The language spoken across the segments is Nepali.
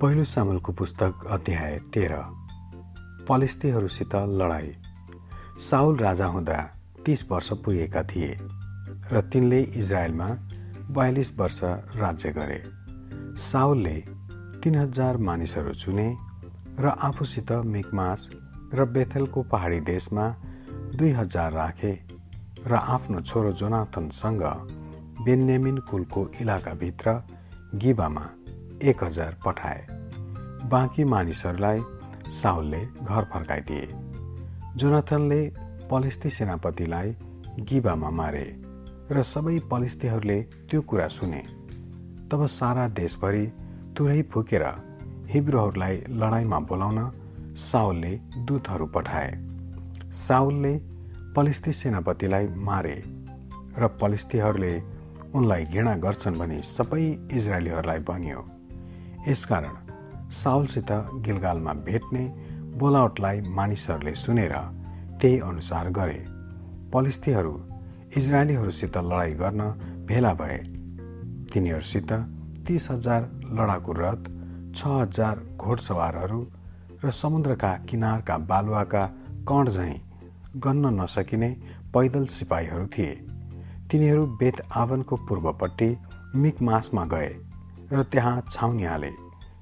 पहिलो सामलको पुस्तक अध्याय तेह्र। पलिस्तीहरूसित लडाई। साउल राजा हुँदा तीस वर्ष पुगेका थिए र तिनले इजरायलमा बयालिस वर्ष राज्य गरे। साउलले तिन हजार मानिसहरू चुने र आफूसित मिकमास र बेथेलको पहाडी देशमा दुई हजार राखे र आफ्नो छोरो जोनाथनसँग बेन्यामिन कुलको इलाकाभित्र गिबामा एक हजार पठाए। बाँकी मानिसहरूलाई साउलले घर फर्काइदिए। जोनाथनले पलिस्ती सेनापतिलाई गिबामा मारे र सबै पलिस्तीहरूले त्यो कुरा सुने। तब सारा देशभरि तुरै फुकेर हिब्रोहरूलाई लडाइँमा बोलाउन साउलले दूतहरू पठाए। साउलले पलिस्ती सेनापतिलाई मारे र पलिस्तीहरूले उनलाई घृणा गर्छन् भने सबै इजरायलीहरूलाई भनियो। यसकारण साउलसित गिलगालमा भेट्ने बोलावटलाई मानिसहरूले सुनेर त्यही अनुसार गरे। पलिस्तीहरू इजरायलीहरूसित लडाइँ गर्न भेला भए। तिनीहरूसित तिस हजार लडाकु रथ छ हजार घोडसवारहरू र समुद्रका किनारका बालुवाका कण झैँ गन्न नसकिने पैदल सिपाहीहरू थिए। तिनीहरू बेत आवनको पूर्वपट्टि मिकमासमा गए। र त्यहाँ छाउनी हाले।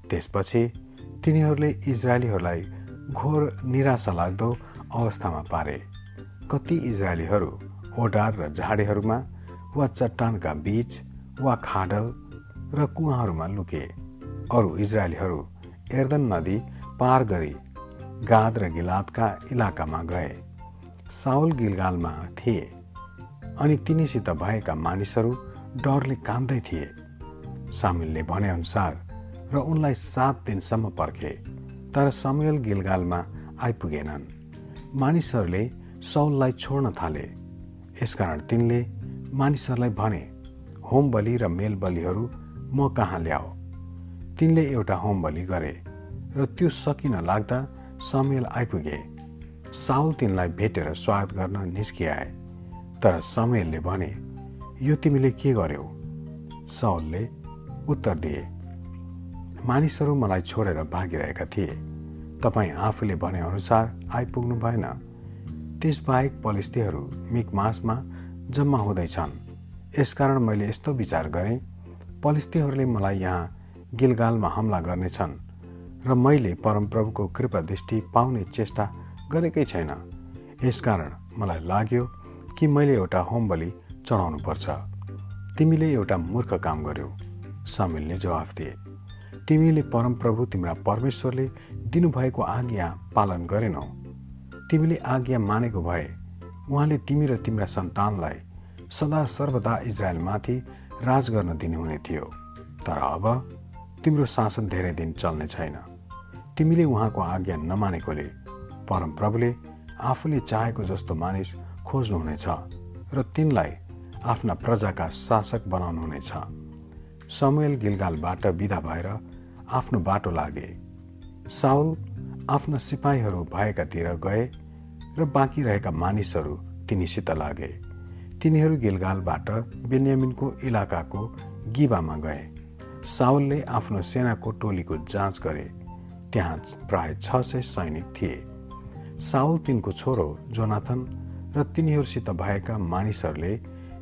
त्यसपछि तिनीहरूले इजरायलीहरूलाई घोर निराशा लाग्दो अवस्थामा पारे। कति इजरायलीहरू ओडार र झाडीहरूमा वा चट्टानका बीच वा खाडल र कुवाहरूमा लुके। अरू इजरायलीहरू एर्दन नदी पार गरी गाद र गिलादका इलाकामा गए। साउल गिलगालमा थिए। अनि तिनीसित भएका मानिसहरू डरले कामदै थिए। सामिलले भनेअनुसार र उनलाई सात दिनसम्म पर्खे तर समेल गिलगालमा आइपुगेनन्। मानिसहरूले सौललाई छोड्न थाले। यसकारण तिनले मानिसहरूलाई भने होम बलि र मेल बलिहरू म कहाँ ल्याऊ तिनले एउटा होम बलि गरे र त्यो सकिन लाग्दा समेल आइपुगे। साउल तिनलाई भेटेर स्वागत गर्न निस्किआए तर समेलले भने यो तिमीले के गर्यौ? साउलले उत्तर दिए। मानिसहरू मलाई छोडेर भागिरहेका थिए। तपाईँ आफूले भने अनुसार आइपुग्नु भएन। त्यसबाहेक पलिस्तीहरू मिकमासमा जम्मा हुँदैछन्। यसकारण मैले यस्तो विचार गरेँ पलिस्तीहरूले मलाई यहाँ गिलगालमा हमला गर्नेछन् र मैले परमप्रभुको कृपा दृष्टि पाउने चेष्टा गरेकै छैन। यसकारण मलाई लाग्यो कि मैले एउटा होम बलि चढाउनुपर्छ। तिमीले एउटा मूर्ख काम गर्यौ। सामिलले जवाफ दिए। तिमीले परमप्रभु तिम्रा परमेश्वरले दिनुभएको आज्ञा पालन गरेनौ। तिमीले आज्ञा मानेको भए उहाँले तिमी र तिम्रा सन्तानलाई सदा सर्वदा इजरायलमाथि राज गर्न दिनुहुने थियो। तर अब तिम्रो शासन धेरै दिन चल्ने छैन। तिमीले उहाँको आज्ञा नमानेकोले परमप्रभुले आफूले चाहेको जस्तो मानिस खोज्नुहुनेछ र तिनलाई आफ्ना प्रजाका शासक बनाउनुहुनेछ। समुएल गिलगालबाट विदा भएर आफ्नो बाटो लागे। साउल आफ्ना सिपाहीहरू भएकातिर गए र बाँकी रहेका मानिसहरू तिनीसित लागे। तिनीहरू गिलगालबाट बेन्यामिनको इलाकाको गिबामा गए। साउलले आफ्नो सेनाको टोलीको जाँच गरे। त्यहाँ प्राय छ सय सैनिक थिए। साउल तिनको छोरो जोनाथन र तिनीहरूसित भएका मानिसहरूले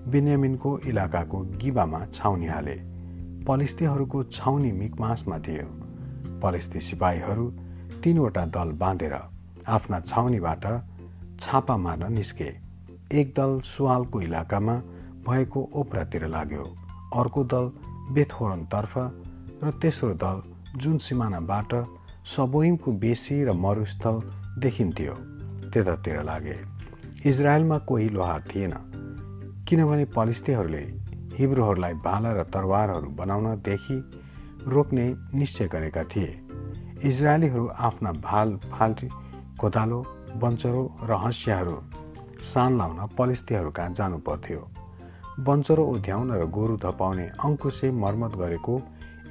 बेन्यामिनको इलाकाको गिबामा छाउनी हाले। पलिस्तीहरूको छाउनी मिकमासमा थियो। पलिस्ती सिपाहीहरू तीनवटा दल बाँधेर आफ्ना छाउनीबाट छापा मार्न निस्के। एक दल सुवालको इलाकामा भएको ओप्रातिर लाग्यो। अर्को दल बेथोरनतर्फ र तेस्रो दल जुन सिमानाबाट सबोइमको बेसी र मरुस्थल देखिन्थ्यो त्यतातिर लागे। इजरायलमा कोही लोहार थिएन किनभने पलिस्तीहरूले हिब्रूहरूलाई भाला र तरवारहरू बनाउनदेखि रोक्ने निश्चय गरेका थिए। इजरायलीहरू आफ्ना भाल फाल्टी कोदालो बन्चरो र हँसियाहरू सान लाउन पलिस्तीहरू कहाँ जानु पर्थ्यो। बन्चरो उध्याउन र गोरु धपाउने अङ्कुशे मर्मत गरेको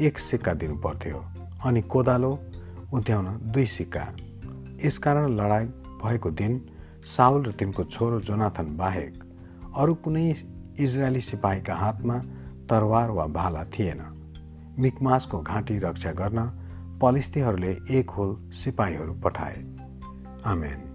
एक सिक्का दिनु पर्थ्यो अनि कोदालो उध्याउन दुई सिक्का। यसकारण लडाइँ भएको दिन साउल र तिनको छोरो जोनाथन बाहेक अरू कुनै इजरायली सिपाहीका हातमा तरवार वा भाला थिएन। मिकमासको घाँटी रक्षा गर्न पलिस्तीहरूले एक होल सिपाहीहरू पठाए। आमेन।